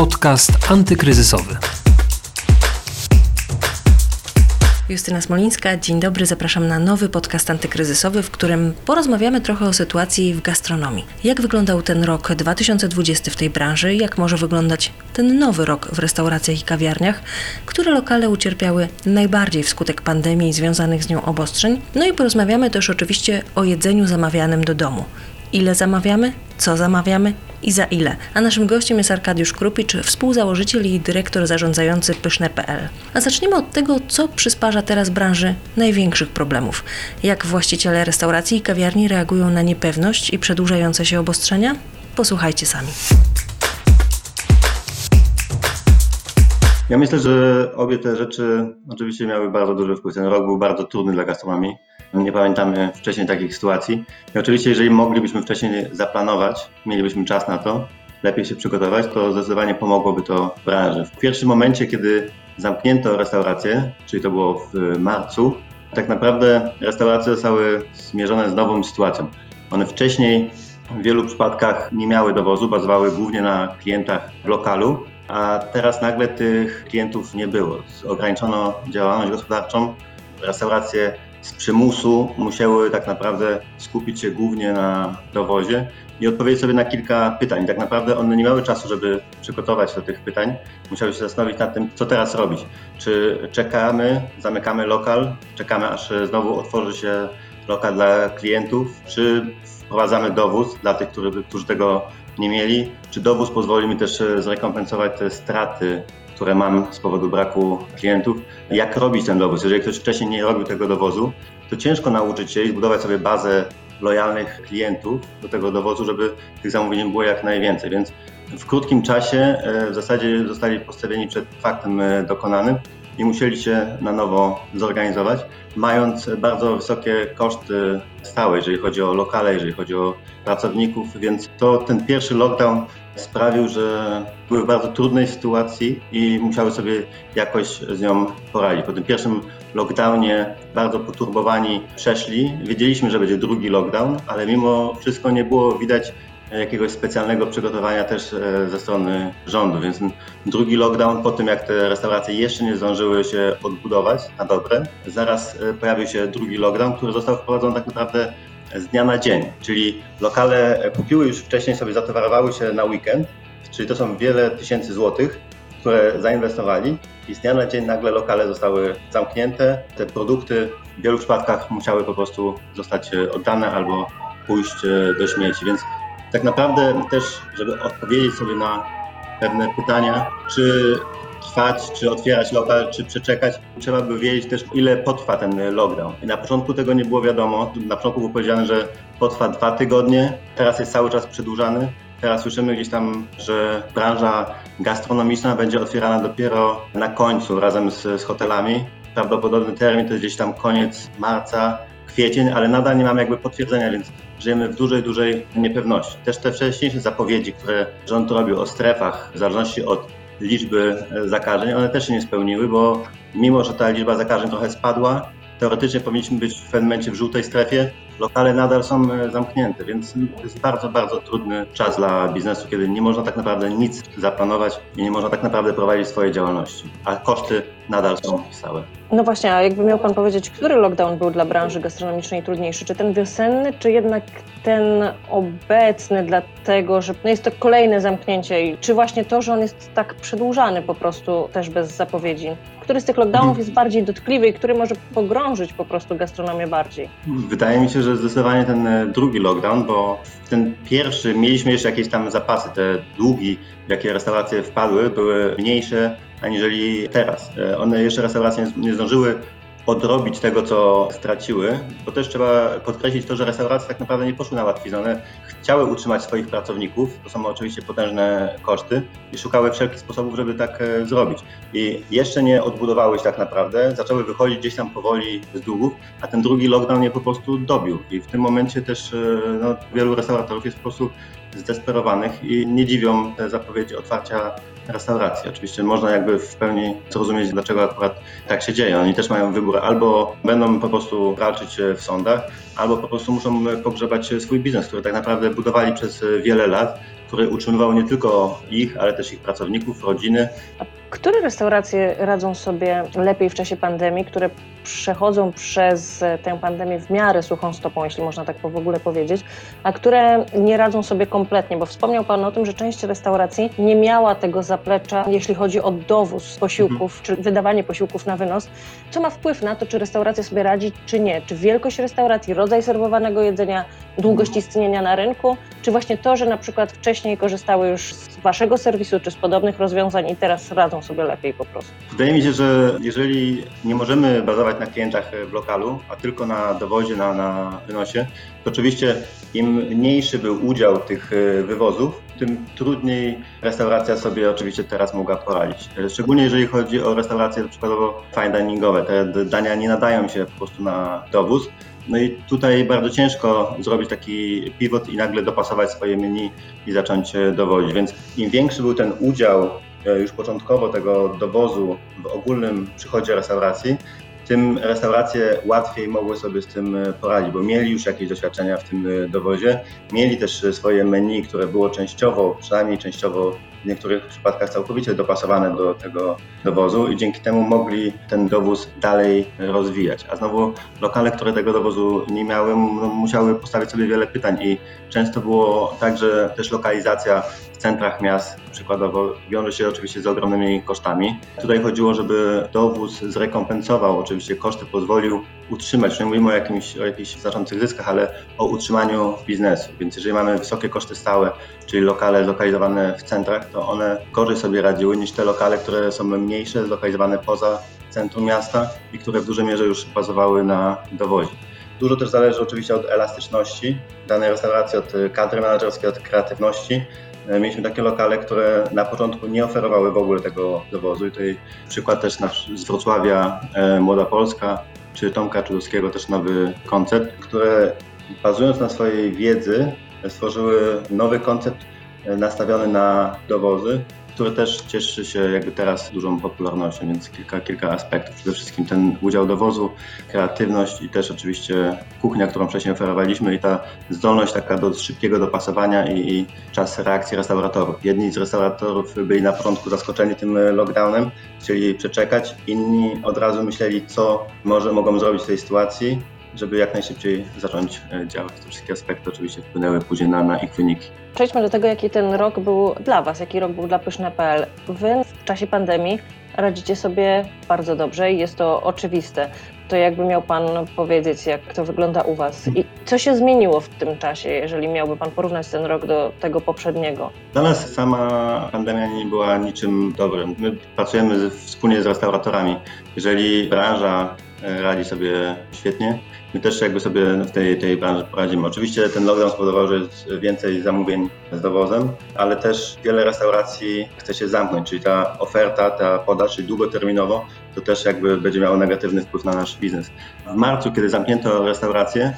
Podcast antykryzysowy. Justyna Smolińska, dzień dobry, zapraszam na nowy podcast antykryzysowy, w którym porozmawiamy trochę o sytuacji w gastronomii. Jak wyglądał ten rok 2020 w tej branży, jak może wyglądać ten nowy rok w restauracjach i kawiarniach, które lokale ucierpiały najbardziej wskutek pandemii i związanych z nią obostrzeń. No i porozmawiamy też oczywiście o jedzeniu zamawianym do domu. Ile zamawiamy, co zamawiamy i za ile. A naszym gościem jest Arkadiusz Krupicz, współzałożyciel i dyrektor zarządzający Pyszne.pl. A zaczniemy od tego, co przysparza teraz branży największych problemów. Jak właściciele restauracji i kawiarni reagują na niepewność i przedłużające się obostrzenia? Posłuchajcie sami. Ja myślę, że obie te rzeczy oczywiście miały bardzo duży wpływ. Ten rok był bardzo trudny dla gastronomii. Nie pamiętamy wcześniej takich sytuacji. I oczywiście, jeżeli moglibyśmy wcześniej zaplanować, mielibyśmy czas na to, lepiej się przygotować, to zdecydowanie pomogłoby to branży. W pierwszym momencie, kiedy zamknięto restauracje, czyli to było w marcu, tak naprawdę restauracje zostały zmierzone z nową sytuacją. One wcześniej w wielu przypadkach nie miały dowozu, bazowały głównie na klientach w lokalu, a teraz nagle tych klientów nie było. Ograniczono działalność gospodarczą, restauracje z przymusu musiały tak naprawdę skupić się głównie na dowozie i odpowiedzieć sobie na kilka pytań. Tak naprawdę one nie miały czasu, żeby przygotować do tych pytań. Musiały się zastanowić nad tym, co teraz robić. Czy czekamy, zamykamy lokal, czekamy aż znowu otworzy się lokal dla klientów, czy wprowadzamy dowóz dla tych, którzy, którzy tego nie mieli, czy dowóz pozwoli mi też zrekompensować te straty które mam z powodu braku klientów. Jak robić ten dowóz? Jeżeli ktoś wcześniej nie robił tego dowozu, to ciężko nauczyć się i zbudować sobie bazę lojalnych klientów do tego dowozu, żeby tych zamówień było jak najwięcej. Więc w krótkim czasie e, w zasadzie zostali postawieni przed faktem e, dokonanym i musieli się na nowo zorganizować, mając bardzo wysokie koszty stałe, jeżeli chodzi o lokale, jeżeli chodzi o pracowników, więc to ten pierwszy lockdown sprawił, że były w bardzo trudnej sytuacji i musiały sobie jakoś z nią poradzić. Po tym pierwszym lockdownie bardzo poturbowani przeszli. Wiedzieliśmy, że będzie drugi lockdown, ale mimo wszystko nie było widać jakiegoś specjalnego przygotowania też e, ze strony rządu, więc drugi lockdown po tym, jak te restauracje jeszcze nie zdążyły się odbudować na dobre, zaraz e, pojawił się drugi lockdown, który został wprowadzony tak naprawdę z dnia na dzień, czyli lokale kupiły już wcześniej sobie, zatowarowały się na weekend, czyli to są wiele tysięcy złotych, które zainwestowali i z dnia na dzień nagle lokale zostały zamknięte. Te produkty w wielu przypadkach musiały po prostu zostać oddane albo pójść do śmieci, więc tak naprawdę też, żeby odpowiedzieć sobie na pewne pytania, czy trwać, czy otwierać lokal, czy przeczekać, trzeba by wiedzieć też, ile potrwa ten lockdown. I na początku tego nie było wiadomo. Na początku było powiedziane, że potrwa dwa tygodnie, teraz jest cały czas przedłużany. Teraz słyszymy gdzieś tam, że branża gastronomiczna będzie otwierana dopiero na końcu razem z, z hotelami. Prawdopodobny termin to jest gdzieś tam koniec marca, kwiecień, ale nadal nie mamy jakby potwierdzenia, więc żyjemy w dużej, dużej niepewności. Też te wcześniejsze zapowiedzi, które rząd robił o strefach, w zależności od liczby zakażeń, one też się nie spełniły, bo mimo, że ta liczba zakażeń trochę spadła, teoretycznie powinniśmy być w pewnym momencie w żółtej strefie, lokale nadal są e, zamknięte, więc to jest bardzo, bardzo trudny czas dla biznesu, kiedy nie można tak naprawdę nic zaplanować i nie można tak naprawdę prowadzić swojej działalności, a koszty nadal są stałe. No właśnie, a jakby miał Pan powiedzieć, który lockdown był dla branży gastronomicznej trudniejszy? Czy ten wiosenny, czy jednak ten obecny, dlatego że no jest to kolejne zamknięcie czy właśnie to, że on jest tak przedłużany po prostu też bez zapowiedzi? Który z tych lockdownów jest bardziej dotkliwy i który może pogrążyć po prostu gastronomię bardziej? Wydaje mi się, że zdecydowanie ten e, drugi lockdown, bo w ten pierwszy mieliśmy jeszcze jakieś tam zapasy, te długi, w jakie restauracje wpadły, były mniejsze aniżeli teraz. E, one jeszcze restauracje nie zdążyły odrobić tego, co straciły, bo też trzeba podkreślić to, że restauracje tak naprawdę nie poszły na łatwiznę. Chciały utrzymać swoich pracowników, to są oczywiście potężne koszty i szukały wszelkich sposobów, żeby tak e, zrobić. I jeszcze nie odbudowały się tak naprawdę, zaczęły wychodzić gdzieś tam powoli z długów, a ten drugi lockdown je po prostu dobił. I w tym momencie też e, no, wielu restauratorów jest po prostu zdesperowanych i nie dziwią te zapowiedzi otwarcia restauracji. Oczywiście można jakby w pełni zrozumieć, dlaczego akurat tak się dzieje. Oni też mają wybór, albo będą po prostu walczyć w sądach, albo po prostu muszą pogrzebać swój biznes, który tak naprawdę budowali przez wiele lat, który utrzymywał nie tylko ich, ale też ich pracowników, rodziny. Które restauracje radzą sobie lepiej w czasie pandemii, które przechodzą przez tę pandemię w miarę suchą stopą, jeśli można tak w ogóle powiedzieć, a które nie radzą sobie kompletnie, bo wspomniał Pan o tym, że część restauracji nie miała tego zaplecza, jeśli chodzi o dowóz posiłków, mhm. czy wydawanie posiłków na wynos, co ma wpływ na to, czy restauracja sobie radzi, czy nie. Czy wielkość restauracji, rodzaj serwowanego jedzenia, długość istnienia na rynku, czy właśnie to, że na przykład wcześniej korzystały już z Waszego serwisu, czy z podobnych rozwiązań i teraz radzą sobie lepiej po prostu? Wydaje mi się, że jeżeli nie możemy bazować na klientach w lokalu, a tylko na dowozie, na, na wynosie, to oczywiście im mniejszy był udział tych e, wywozów, tym trudniej restauracja sobie oczywiście teraz mogła poradzić. Szczególnie jeżeli chodzi o restauracje przykładowo fine diningowe. Te dania nie nadają się po prostu na dowóz. No i tutaj bardzo ciężko zrobić taki pivot i nagle dopasować swoje menu i zacząć e, dowozić. Więc im większy był ten udział e, już początkowo tego dowozu w ogólnym przychodzie restauracji, tym restauracje łatwiej mogły sobie z tym e, poradzić, bo mieli już jakieś doświadczenia w tym dowozie, mieli też swoje menu, które było częściowo, przynajmniej częściowo w niektórych przypadkach całkowicie dopasowane do tego dowozu i dzięki temu mogli ten dowóz dalej rozwijać. A znowu lokale, które tego dowozu nie miały, musiały postawić sobie wiele pytań i często było tak, że też lokalizacja centrach miast przykładowo wiąże się oczywiście z ogromnymi kosztami. Tutaj chodziło, żeby dowóz zrekompensował oczywiście koszty, pozwolił utrzymać, nie mówimy o, jakimś, o jakichś zarządcych zyskach, ale o utrzymaniu biznesu. Więc jeżeli mamy wysokie koszty stałe, czyli lokale zlokalizowane w centrach, to one gorzej sobie radziły niż te lokale, które są mniejsze, zlokalizowane poza centrum miasta i które w dużej mierze już bazowały na dowozie. Dużo też zależy oczywiście od elastyczności danej restauracji, od kadry menedżerskiej, od kreatywności. E, mieliśmy takie lokale, które na początku nie oferowały w ogóle tego dowozu. I tutaj przykład też z Wrocławia e, Młoda Polska, czy Tomka Czudowskiego też nowy koncept, które bazując na swojej wiedzy stworzyły nowy koncept e, nastawiony na dowozy, który też cieszy się jakby teraz dużą popularnością, więc kilka, kilka aspektów. Przede wszystkim ten udział dowozu, kreatywność i też oczywiście kuchnia, którą wcześniej oferowaliśmy i ta zdolność taka do szybkiego dopasowania i, i czas reakcji restauratorów. Jedni z restauratorów byli na początku zaskoczeni tym lockdownem, chcieli przeczekać, inni od razu myśleli, co może mogą zrobić w tej sytuacji, żeby jak najszybciej zacząć e, działać. Te wszystkie aspekty oczywiście wpłynęły później na, na ich wyniki. Przejdźmy do tego, jaki ten rok był dla Was, jaki rok był dla Pyszne.pl. Wy w czasie pandemii radzicie sobie bardzo dobrze i jest to oczywiste. To jakby miał Pan powiedzieć, jak to wygląda u Was i co się zmieniło w tym czasie, jeżeli miałby Pan porównać ten rok do tego poprzedniego? Dla nas sama pandemia nie była niczym dobrym. My pracujemy wspólnie z restauratorami. Jeżeli branża radzi sobie świetnie, my też jakby sobie w tej, tej branży poradzimy. Oczywiście ten lockdown spowodował, że jest więcej zamówień z dowozem, ale też wiele restauracji chce się zamknąć, czyli ta oferta, ta podaż, czyli długoterminowo, to też jakby będzie miało negatywny wpływ na nasz biznes. W marcu, kiedy zamknięto restauracje,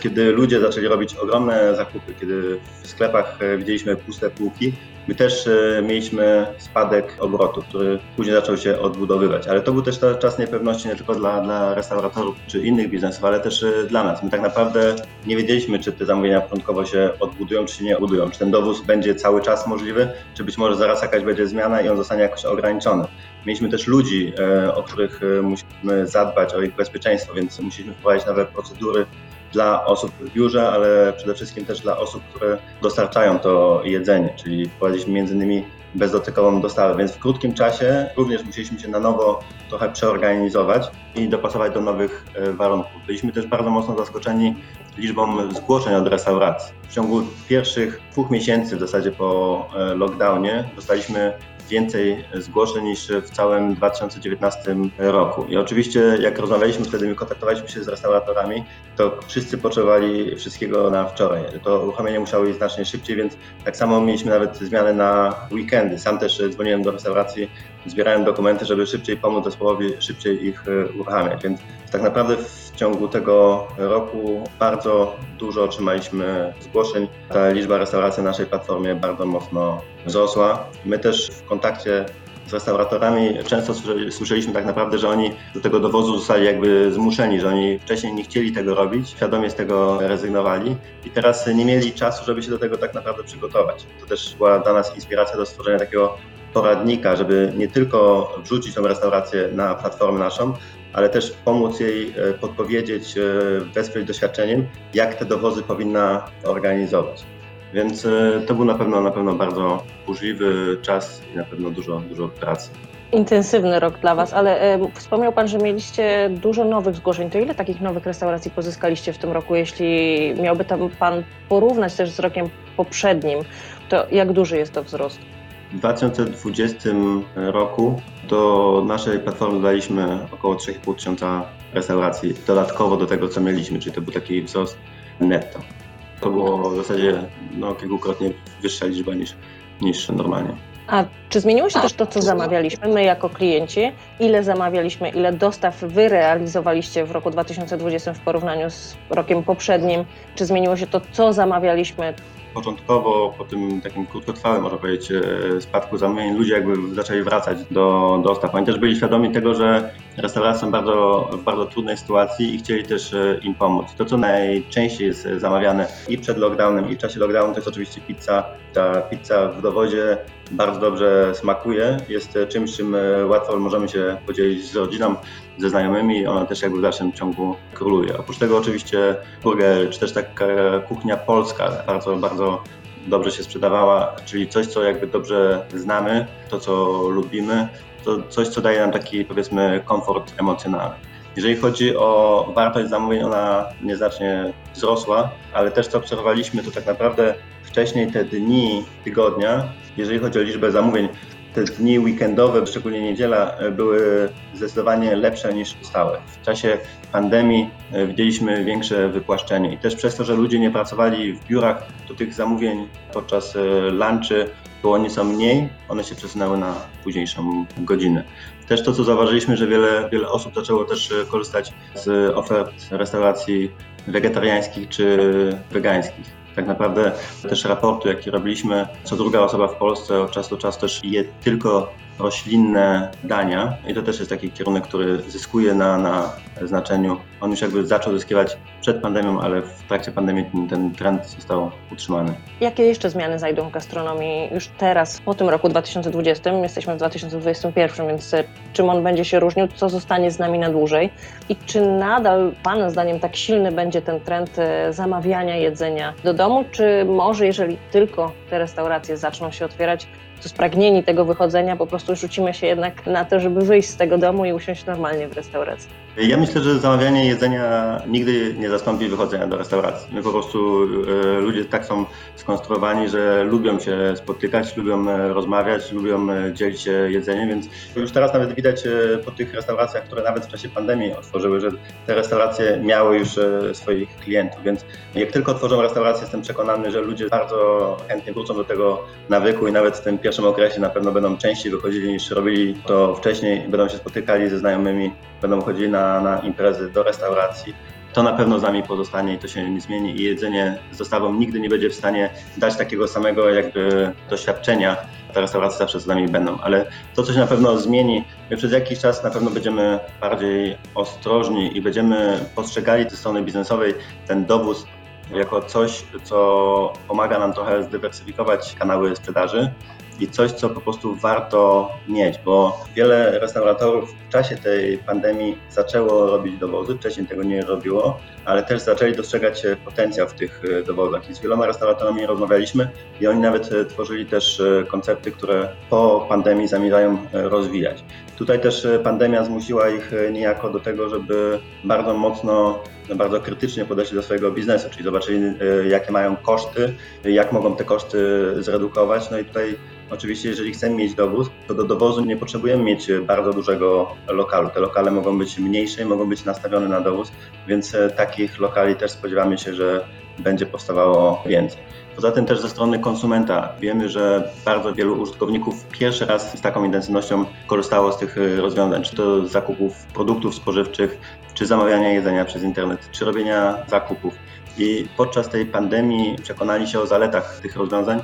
kiedy ludzie zaczęli robić ogromne zakupy, kiedy w sklepach e, widzieliśmy puste półki, My też e, mieliśmy spadek obrotu, który później zaczął się odbudowywać, ale to był też czas niepewności nie tylko dla, dla restauratorów czy innych biznesów, ale też e, dla nas. My tak naprawdę nie wiedzieliśmy, czy te zamówienia początkowo się odbudują, czy się nie odbudują, czy ten dowóz będzie cały czas możliwy, czy być może zaraz jakaś będzie zmiana i on zostanie jakoś ograniczony. Mieliśmy też ludzi, e, o których musimy zadbać, o ich bezpieczeństwo, więc musieliśmy wprowadzić nowe procedury dla osób w biurze, ale przede wszystkim też dla osób, które dostarczają to jedzenie, czyli wprowadziliśmy między innymi bezdotykową dostawę, więc w krótkim czasie również musieliśmy się na nowo trochę przeorganizować i dopasować do nowych e, warunków. Byliśmy też bardzo mocno zaskoczeni liczbą zgłoszeń od restauracji. W ciągu pierwszych dwóch miesięcy w zasadzie po e, lockdownie dostaliśmy więcej zgłoszeń niż w całym 2019 roku. I oczywiście jak rozmawialiśmy wtedy, my kontaktowaliśmy się z restauratorami, to wszyscy potrzebowali wszystkiego na wczoraj. To uruchomienie musiało iść znacznie szybciej, więc tak samo mieliśmy nawet zmiany na weekendy. Sam też dzwoniłem do restauracji, zbierałem dokumenty, żeby szybciej pomóc zespołowi, szybciej ich e, uruchamiać. Więc tak naprawdę w w ciągu tego roku bardzo dużo otrzymaliśmy zgłoszeń. Ta liczba restauracji na naszej platformie bardzo mocno wzrosła. My też w kontakcie z restauratorami często słyszeliśmy tak naprawdę, że oni do tego dowozu zostali jakby zmuszeni, że oni wcześniej nie chcieli tego robić, świadomie z tego rezygnowali i teraz nie mieli czasu, żeby się do tego tak naprawdę przygotować. To też była dla nas inspiracja do stworzenia takiego poradnika, żeby nie tylko wrzucić tą restaurację na platformę naszą, ale też pomóc jej e, podpowiedzieć, e, wesprzeć doświadczeniem, jak te dowozy powinna organizować. Więc e, to był na pewno na pewno bardzo burzliwy czas i na pewno dużo, dużo pracy. Intensywny rok dla Was, ale wspomniał Pan, że mieliście dużo nowych zgłoszeń. To ile takich nowych restauracji pozyskaliście w tym roku? Jeśli miałby tam Pan porównać też z rokiem poprzednim, to jak duży jest to wzrost? W 2020 roku do naszej platformy dodaliśmy około 3,5 tysiąca restauracji dodatkowo do tego, co mieliśmy, czyli to był taki wzrost netto. To było w zasadzie no, kilkukrotnie wyższa liczba niż, niż normalnie. A czy zmieniło się też to, co zamawialiśmy my jako klienci? Ile zamawialiśmy, ile dostaw wy realizowaliście w roku 2020 w porównaniu z rokiem poprzednim? Czy zmieniło się to, co zamawialiśmy? Początkowo po tym takim krótkotrwałym, można powiedzieć, e, spadku zamówień, ludzie jakby zaczęli wracać do dostaw. Oni też byli świadomi tego, że restauracje są bardzo, w bardzo trudnej sytuacji i chcieli też e, im pomóc. To, co najczęściej jest zamawiane i przed lockdownem, i w czasie lockdownu, to jest oczywiście pizza. Ta pizza w dowodzie bardzo dobrze smakuje, jest czymś, czym e, łatwo możemy się podzielić z rodziną, ze znajomymi, ona też jakby w dalszym ciągu króluje. Oprócz tego oczywiście burger, czy też taka kuchnia polska bardzo, bardzo dobrze się sprzedawała, czyli coś, co jakby dobrze znamy, to co lubimy, to coś, co daje nam taki powiedzmy komfort emocjonalny. Jeżeli chodzi o wartość zamówień, ona nieznacznie wzrosła, ale też co obserwowaliśmy, to tak naprawdę wcześniej te dni tygodnia, jeżeli chodzi o liczbę zamówień, te dni weekendowe, szczególnie niedziela, były zdecydowanie lepsze niż stałe. W czasie pandemii e, widzieliśmy większe wypłaszczenie i też przez to, że ludzie nie pracowali w biurach, to tych zamówień podczas e, lunchy było nieco mniej, one się przesunęły na późniejszą godzinę. Też to, co zauważyliśmy, że wiele, wiele osób zaczęło też e, korzystać z ofert restauracji wegetariańskich czy wegańskich tak naprawdę też raportu, jaki robiliśmy, co druga osoba w Polsce od czasu do czasu też je tylko roślinne dania i to też jest taki kierunek, który zyskuje na, na znaczeniu. On już jakby zaczął zyskiwać przed pandemią, ale w trakcie pandemii ten, ten trend został utrzymany. Jakie jeszcze zmiany znajdą w gastronomii już teraz, po tym roku 2020? Jesteśmy w 2021, więc e, czym on będzie się różnił? Co zostanie z nami na dłużej? I czy nadal Pana zdaniem tak silny będzie ten trend e, zamawiania jedzenia do domu, czy może jeżeli tylko te restauracje zaczną się otwierać, to spragnieni tego wychodzenia po prostu rzucimy się jednak na to, żeby wyjść z tego domu i usiąść normalnie w restauracji. Ja myślę, że zamawianie jedzenia nigdy nie zastąpi wychodzenia do restauracji. My po prostu e, ludzie tak są skonstruowani, że lubią się spotykać, lubią e, rozmawiać, lubią e, dzielić się jedzeniem, więc już teraz nawet widać po tych restauracjach, które nawet w czasie pandemii otworzyły, że te restauracje miały już swoich klientów, więc jak tylko otworzą restaurację, jestem przekonany, że ludzie bardzo chętnie wrócą do tego nawyku i nawet w tym pierwszym okresie na pewno będą częściej wychodzili niż robili to wcześniej, będą się spotykali ze znajomymi, będą chodzili na na, imprezy, do restauracji, to na pewno z nami pozostanie i to się nie zmieni. I jedzenie z dostawą nigdy nie będzie w stanie dać takiego samego jakby doświadczenia. Te restauracje zawsze z nami będą, ale to, co się na pewno zmieni, my przez jakiś czas na pewno będziemy bardziej ostrożni i będziemy postrzegali ze strony biznesowej ten dowóz jako coś, co pomaga nam trochę zdywersyfikować kanały sprzedaży i coś, co po prostu warto mieć, bo wiele restauratorów w czasie tej pandemii zaczęło robić dowozy, wcześniej tego nie robiło, ale też zaczęli dostrzegać potencjał w tych e, dowozach. I z wieloma restauratorami rozmawialiśmy i oni nawet e, tworzyli też e, koncepty, które po pandemii zamierzają rozwijać. Tutaj też pandemia zmusiła ich niejako do tego, żeby bardzo mocno bardzo krytycznie podeszli do swojego biznesu, czyli zobaczyli, jakie mają koszty, jak mogą te koszty zredukować. No i tutaj Oczywiście, jeżeli chcemy mieć dowóz, to do dowozu nie potrzebujemy mieć bardzo dużego lokalu. Te lokale mogą być mniejsze, mogą być nastawione na dowóz, więc e, takich lokali też spodziewamy się, że będzie powstawało więcej. Poza tym też ze strony konsumenta wiemy, że bardzo wielu użytkowników pierwszy raz z taką intensywnością korzystało z tych e, rozwiązań, czy to zakupów produktów spożywczych, czy zamawiania jedzenia przez internet, czy robienia zakupów. I podczas tej pandemii przekonali się o zaletach tych rozwiązań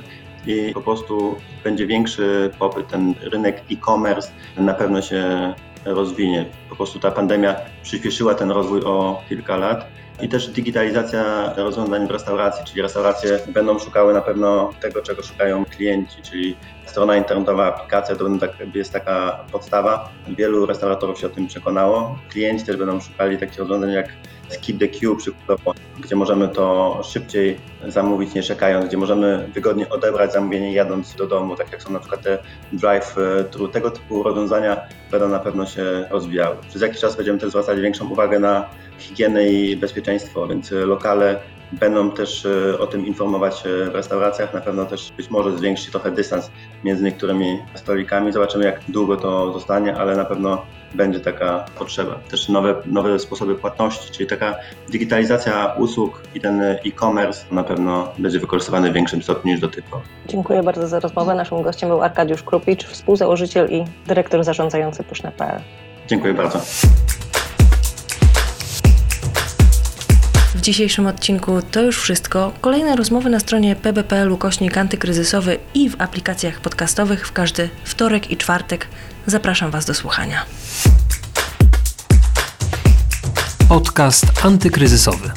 i po prostu będzie większy popyt. Ten rynek e-commerce na pewno się rozwinie. Po prostu ta pandemia przyspieszyła ten rozwój o kilka lat. I też digitalizacja rozwiązań w restauracji, czyli restauracje będą szukały na pewno tego, czego szukają klienci, czyli strona internetowa, aplikacja to tak, jest taka podstawa. Wielu restauratorów się o tym przekonało. Klienci też będą szukali takich rozwiązań jak Skip the Queue przykładowo, gdzie możemy to szybciej zamówić nie czekając, gdzie możemy wygodnie odebrać zamówienie jadąc do domu, tak jak są na przykład te drive-thru. Tego typu rozwiązania będą na pewno się rozwijały. Przez jakiś czas będziemy też zwracali większą uwagę na higienę i bezpieczeństwo, więc lokale będą też o tym informować w restauracjach. Na pewno też być może zwiększy trochę dystans między niektórymi stolikami. Zobaczymy, jak długo to zostanie, ale na pewno będzie taka potrzeba. Też nowe, nowe sposoby płatności, czyli taka digitalizacja usług i ten e-commerce na pewno będzie wykorzystywany w większym stopniu niż do tej pory. Dziękuję bardzo za rozmowę. Naszym gościem był Arkadiusz Krupicz, współzałożyciel i dyrektor zarządzający Pushna.pl. Dziękuję bardzo. W dzisiejszym odcinku to już wszystko. Kolejne rozmowy na stronie pb.pl ukośnik antykryzysowy i w aplikacjach podcastowych w każdy wtorek i czwartek. Zapraszam Was do słuchania. Podcast antykryzysowy.